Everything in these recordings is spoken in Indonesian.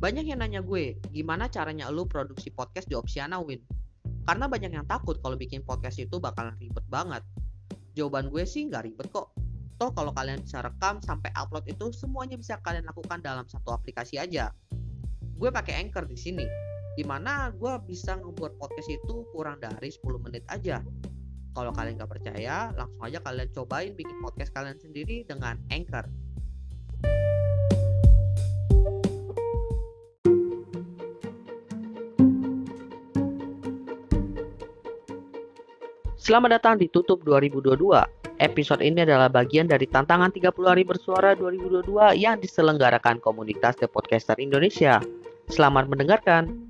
Banyak yang nanya gue, gimana caranya lu produksi podcast di Opsiana Win? Karena banyak yang takut kalau bikin podcast itu bakalan ribet banget. Jawaban gue sih nggak ribet kok. Toh kalau kalian bisa rekam sampai upload itu semuanya bisa kalian lakukan dalam satu aplikasi aja. Gue pakai Anchor di sini, di mana gue bisa ngebuat podcast itu kurang dari 10 menit aja. Kalau kalian nggak percaya, langsung aja kalian cobain bikin podcast kalian sendiri dengan Anchor. Selamat datang di Tutup 2022. Episode ini adalah bagian dari tantangan 30 hari bersuara 2022 yang diselenggarakan komunitas The Podcaster Indonesia. Selamat mendengarkan.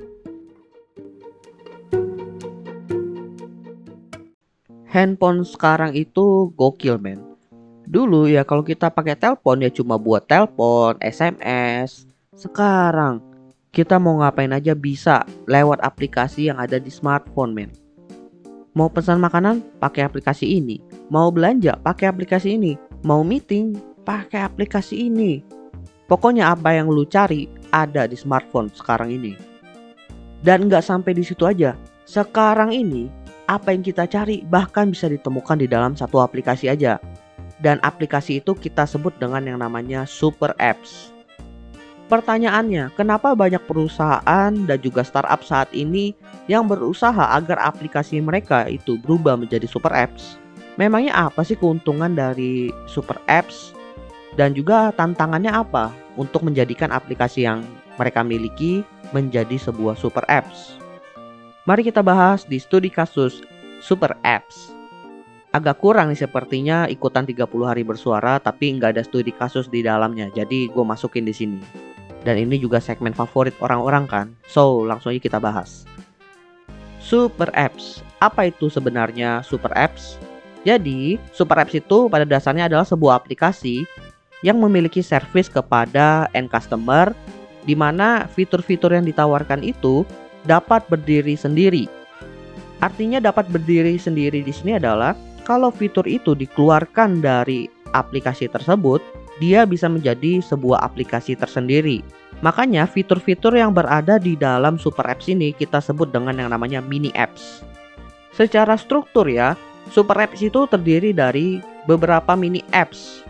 Handphone sekarang itu gokil men. Dulu ya kalau kita pakai telepon ya cuma buat telepon, SMS. Sekarang kita mau ngapain aja bisa lewat aplikasi yang ada di smartphone men Mau pesan makanan, pakai aplikasi ini. Mau belanja, pakai aplikasi ini. Mau meeting, pakai aplikasi ini. Pokoknya apa yang lu cari ada di smartphone sekarang ini. Dan nggak sampai di situ aja. Sekarang ini apa yang kita cari bahkan bisa ditemukan di dalam satu aplikasi aja. Dan aplikasi itu kita sebut dengan yang namanya super apps. Pertanyaannya, kenapa banyak perusahaan dan juga startup saat ini yang berusaha agar aplikasi mereka itu berubah menjadi super apps? Memangnya apa sih keuntungan dari super apps? Dan juga tantangannya apa untuk menjadikan aplikasi yang mereka miliki menjadi sebuah super apps? Mari kita bahas di studi kasus super apps. Agak kurang nih sepertinya ikutan 30 hari bersuara tapi nggak ada studi kasus di dalamnya. Jadi gue masukin di sini. Dan ini juga segmen favorit orang-orang kan. So, langsung aja kita bahas. Super Apps. Apa itu sebenarnya Super Apps? Jadi, Super Apps itu pada dasarnya adalah sebuah aplikasi yang memiliki service kepada end customer di mana fitur-fitur yang ditawarkan itu dapat berdiri sendiri. Artinya dapat berdiri sendiri di sini adalah kalau fitur itu dikeluarkan dari aplikasi tersebut, dia bisa menjadi sebuah aplikasi tersendiri. Makanya fitur-fitur yang berada di dalam super apps ini kita sebut dengan yang namanya mini apps. Secara struktur ya, super apps itu terdiri dari beberapa mini apps.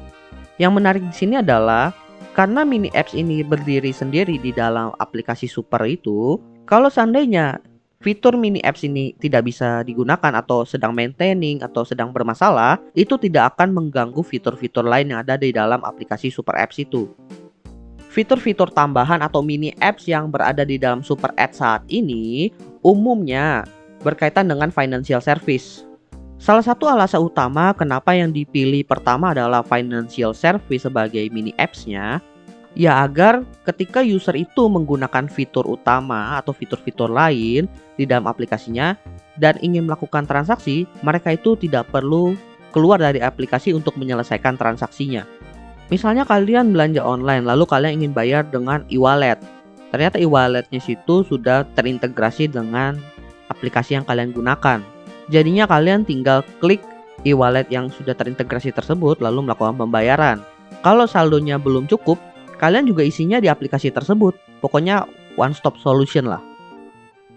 Yang menarik di sini adalah karena mini apps ini berdiri sendiri di dalam aplikasi super itu, kalau seandainya fitur mini apps ini tidak bisa digunakan atau sedang maintaining atau sedang bermasalah, itu tidak akan mengganggu fitur-fitur lain yang ada di dalam aplikasi super apps itu. Fitur-fitur tambahan atau mini apps yang berada di dalam super apps saat ini umumnya berkaitan dengan financial service. Salah satu alasan utama kenapa yang dipilih pertama adalah financial service sebagai mini apps-nya ya agar ketika user itu menggunakan fitur utama atau fitur-fitur lain di dalam aplikasinya dan ingin melakukan transaksi, mereka itu tidak perlu keluar dari aplikasi untuk menyelesaikan transaksinya. Misalnya kalian belanja online lalu kalian ingin bayar dengan e-wallet. Ternyata e-walletnya situ sudah terintegrasi dengan aplikasi yang kalian gunakan. Jadinya kalian tinggal klik e-wallet yang sudah terintegrasi tersebut lalu melakukan pembayaran. Kalau saldonya belum cukup, Kalian juga isinya di aplikasi tersebut. Pokoknya one stop solution lah.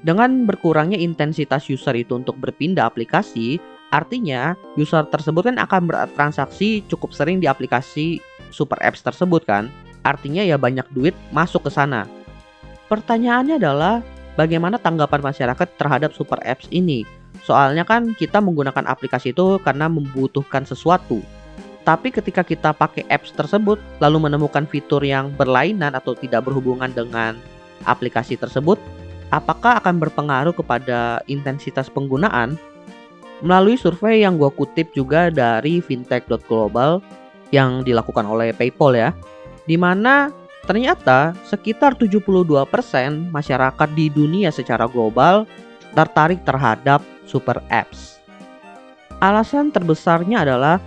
Dengan berkurangnya intensitas user itu untuk berpindah aplikasi, artinya user tersebut kan akan bertransaksi cukup sering di aplikasi super apps tersebut kan. Artinya ya banyak duit masuk ke sana. Pertanyaannya adalah bagaimana tanggapan masyarakat terhadap super apps ini? Soalnya kan kita menggunakan aplikasi itu karena membutuhkan sesuatu. Tapi ketika kita pakai apps tersebut lalu menemukan fitur yang berlainan atau tidak berhubungan dengan aplikasi tersebut, apakah akan berpengaruh kepada intensitas penggunaan? Melalui survei yang gue kutip juga dari fintech.global yang dilakukan oleh PayPal ya, di mana ternyata sekitar 72% masyarakat di dunia secara global tertarik terhadap super apps. Alasan terbesarnya adalah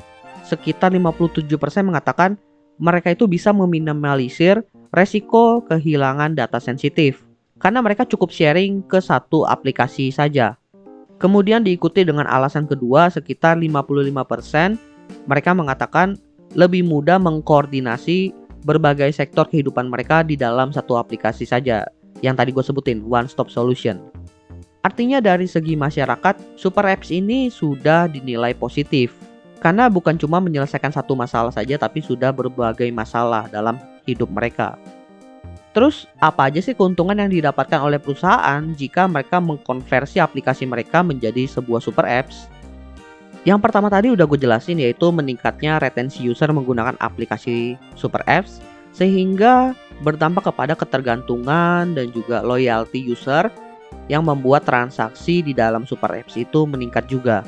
sekitar 57% mengatakan mereka itu bisa meminimalisir resiko kehilangan data sensitif karena mereka cukup sharing ke satu aplikasi saja. Kemudian diikuti dengan alasan kedua sekitar 55% mereka mengatakan lebih mudah mengkoordinasi berbagai sektor kehidupan mereka di dalam satu aplikasi saja yang tadi gue sebutin one stop solution. Artinya dari segi masyarakat, super apps ini sudah dinilai positif karena bukan cuma menyelesaikan satu masalah saja tapi sudah berbagai masalah dalam hidup mereka. Terus apa aja sih keuntungan yang didapatkan oleh perusahaan jika mereka mengkonversi aplikasi mereka menjadi sebuah super apps? Yang pertama tadi udah gue jelasin yaitu meningkatnya retensi user menggunakan aplikasi super apps sehingga berdampak kepada ketergantungan dan juga loyalty user yang membuat transaksi di dalam super apps itu meningkat juga.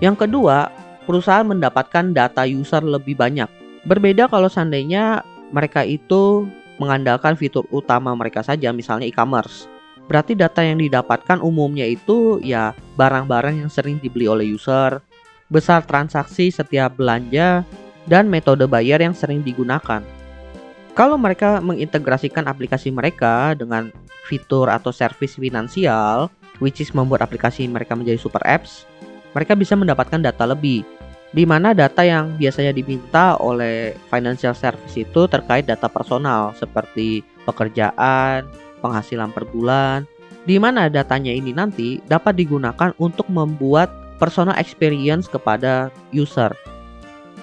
Yang kedua, perusahaan mendapatkan data user lebih banyak. Berbeda kalau seandainya mereka itu mengandalkan fitur utama mereka saja, misalnya e-commerce. Berarti data yang didapatkan umumnya itu ya barang-barang yang sering dibeli oleh user, besar transaksi setiap belanja, dan metode bayar yang sering digunakan. Kalau mereka mengintegrasikan aplikasi mereka dengan fitur atau service finansial, which is membuat aplikasi mereka menjadi super apps, mereka bisa mendapatkan data lebih di mana data yang biasanya diminta oleh financial service itu terkait data personal seperti pekerjaan, penghasilan per bulan, di mana datanya ini nanti dapat digunakan untuk membuat personal experience kepada user.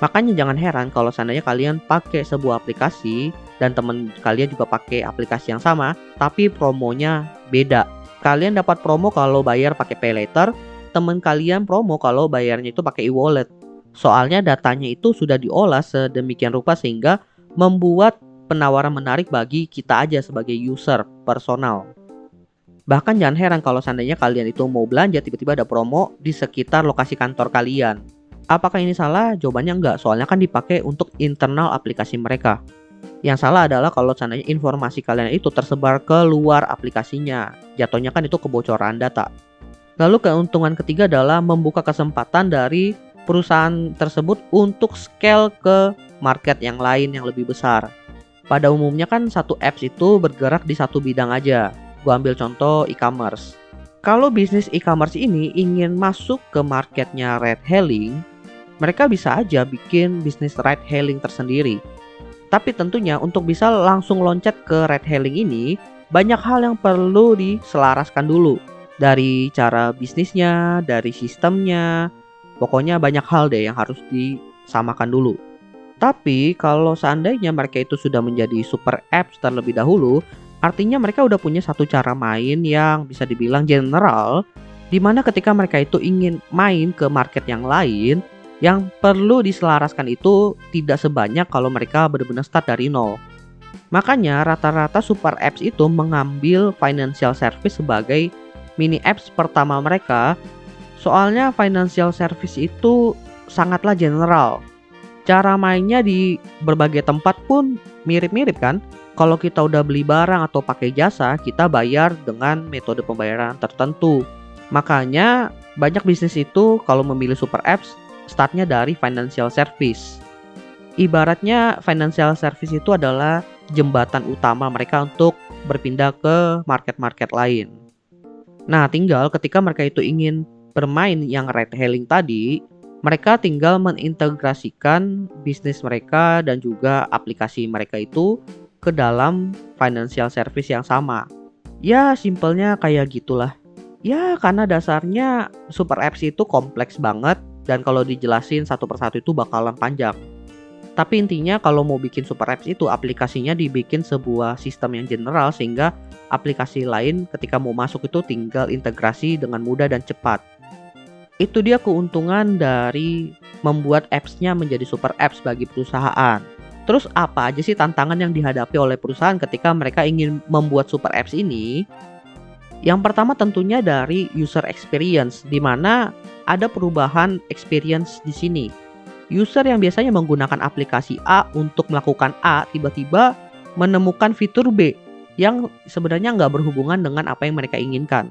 Makanya jangan heran kalau seandainya kalian pakai sebuah aplikasi dan teman kalian juga pakai aplikasi yang sama, tapi promonya beda. Kalian dapat promo kalau bayar pakai pay later, teman kalian promo kalau bayarnya itu pakai e-wallet. Soalnya datanya itu sudah diolah sedemikian rupa sehingga membuat penawaran menarik bagi kita aja sebagai user personal. Bahkan jangan heran kalau seandainya kalian itu mau belanja tiba-tiba ada promo di sekitar lokasi kantor kalian. Apakah ini salah? Jawabannya enggak, soalnya kan dipakai untuk internal aplikasi mereka. Yang salah adalah kalau seandainya informasi kalian itu tersebar ke luar aplikasinya. Jatuhnya kan itu kebocoran data. Lalu keuntungan ketiga adalah membuka kesempatan dari perusahaan tersebut untuk scale ke market yang lain yang lebih besar. Pada umumnya kan satu apps itu bergerak di satu bidang aja. Gua ambil contoh e-commerce. Kalau bisnis e-commerce ini ingin masuk ke marketnya red hailing, mereka bisa aja bikin bisnis red hailing tersendiri. Tapi tentunya untuk bisa langsung loncat ke red hailing ini, banyak hal yang perlu diselaraskan dulu. Dari cara bisnisnya, dari sistemnya, Pokoknya banyak hal deh yang harus disamakan dulu. Tapi kalau seandainya mereka itu sudah menjadi super apps terlebih dahulu, artinya mereka udah punya satu cara main yang bisa dibilang general, di mana ketika mereka itu ingin main ke market yang lain, yang perlu diselaraskan itu tidak sebanyak kalau mereka benar-benar start dari nol. Makanya rata-rata super apps itu mengambil financial service sebagai mini apps pertama mereka Soalnya financial service itu sangatlah general. Cara mainnya di berbagai tempat pun mirip-mirip kan? Kalau kita udah beli barang atau pakai jasa, kita bayar dengan metode pembayaran tertentu. Makanya banyak bisnis itu kalau memilih super apps startnya dari financial service. Ibaratnya financial service itu adalah jembatan utama mereka untuk berpindah ke market-market lain. Nah, tinggal ketika mereka itu ingin bermain yang red hailing tadi, mereka tinggal mengintegrasikan bisnis mereka dan juga aplikasi mereka itu ke dalam financial service yang sama. Ya, simpelnya kayak gitulah. Ya, karena dasarnya super apps itu kompleks banget dan kalau dijelasin satu persatu itu bakalan panjang. Tapi intinya kalau mau bikin super apps itu aplikasinya dibikin sebuah sistem yang general sehingga aplikasi lain ketika mau masuk itu tinggal integrasi dengan mudah dan cepat itu dia keuntungan dari membuat apps-nya menjadi super apps bagi perusahaan. Terus apa aja sih tantangan yang dihadapi oleh perusahaan ketika mereka ingin membuat super apps ini? Yang pertama tentunya dari user experience di mana ada perubahan experience di sini. User yang biasanya menggunakan aplikasi A untuk melakukan A tiba-tiba menemukan fitur B yang sebenarnya nggak berhubungan dengan apa yang mereka inginkan.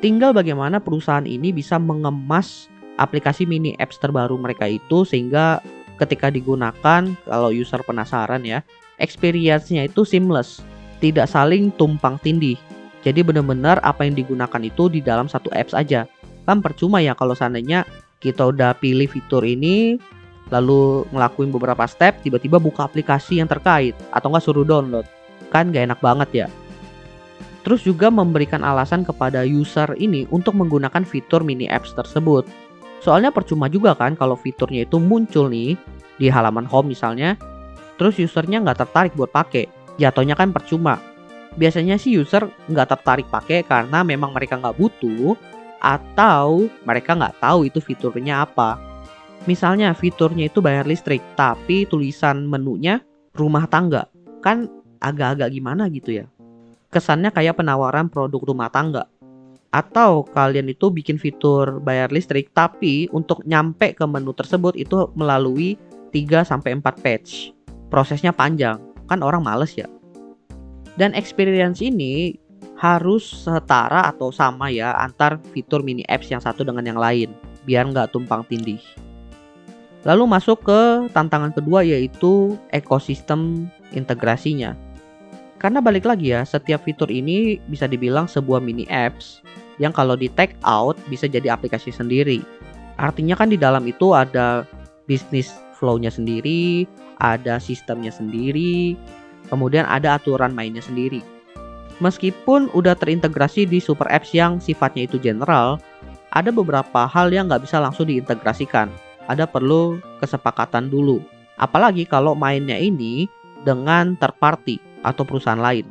Tinggal bagaimana perusahaan ini bisa mengemas aplikasi mini apps terbaru mereka itu sehingga ketika digunakan kalau user penasaran ya, experience-nya itu seamless, tidak saling tumpang tindih. Jadi benar-benar apa yang digunakan itu di dalam satu apps aja. Kan percuma ya kalau seandainya kita udah pilih fitur ini, lalu ngelakuin beberapa step, tiba-tiba buka aplikasi yang terkait atau nggak suruh download. Kan gak enak banget ya. Terus juga memberikan alasan kepada user ini untuk menggunakan fitur mini apps tersebut. Soalnya percuma juga kan kalau fiturnya itu muncul nih di halaman home misalnya, terus usernya nggak tertarik buat pakai. Jatuhnya kan percuma. Biasanya sih user nggak tertarik pakai karena memang mereka nggak butuh atau mereka nggak tahu itu fiturnya apa. Misalnya fiturnya itu bayar listrik, tapi tulisan menunya rumah tangga. Kan agak-agak gimana gitu ya. Kesannya kayak penawaran produk rumah tangga. Atau kalian itu bikin fitur bayar listrik, tapi untuk nyampe ke menu tersebut itu melalui 3 sampai 4 page. Prosesnya panjang, kan orang males ya. Dan experience ini harus setara atau sama ya antar fitur mini apps yang satu dengan yang lain, biar nggak tumpang tindih. Lalu masuk ke tantangan kedua yaitu ekosistem integrasinya. Karena balik lagi ya, setiap fitur ini bisa dibilang sebuah mini apps yang kalau di take out bisa jadi aplikasi sendiri. Artinya kan di dalam itu ada bisnis flow-nya sendiri, ada sistemnya sendiri, kemudian ada aturan mainnya sendiri. Meskipun udah terintegrasi di super apps yang sifatnya itu general, ada beberapa hal yang nggak bisa langsung diintegrasikan ada perlu kesepakatan dulu. Apalagi kalau mainnya ini dengan third atau perusahaan lain.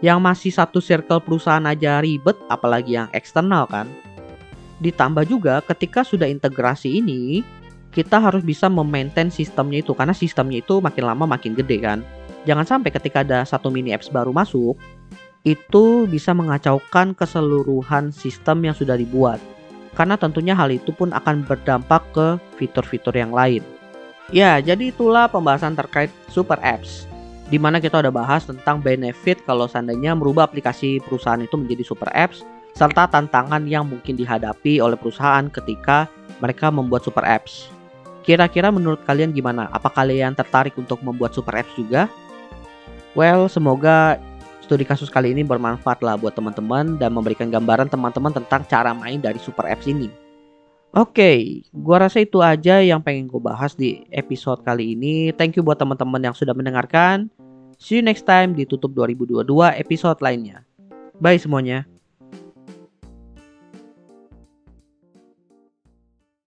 Yang masih satu circle perusahaan aja ribet, apalagi yang eksternal kan. Ditambah juga ketika sudah integrasi ini, kita harus bisa memaintain sistemnya itu karena sistemnya itu makin lama makin gede kan. Jangan sampai ketika ada satu mini apps baru masuk, itu bisa mengacaukan keseluruhan sistem yang sudah dibuat karena tentunya hal itu pun akan berdampak ke fitur-fitur yang lain. Ya, jadi itulah pembahasan terkait super apps di mana kita udah bahas tentang benefit kalau seandainya merubah aplikasi perusahaan itu menjadi super apps serta tantangan yang mungkin dihadapi oleh perusahaan ketika mereka membuat super apps. Kira-kira menurut kalian gimana? Apa kalian tertarik untuk membuat super apps juga? Well, semoga studi kasus kali ini bermanfaat lah buat teman-teman dan memberikan gambaran teman-teman tentang cara main dari super apps ini. Oke, okay, gua rasa itu aja yang pengen gue bahas di episode kali ini. Thank you buat teman-teman yang sudah mendengarkan. See you next time di Tutup 2022 episode lainnya. Bye semuanya.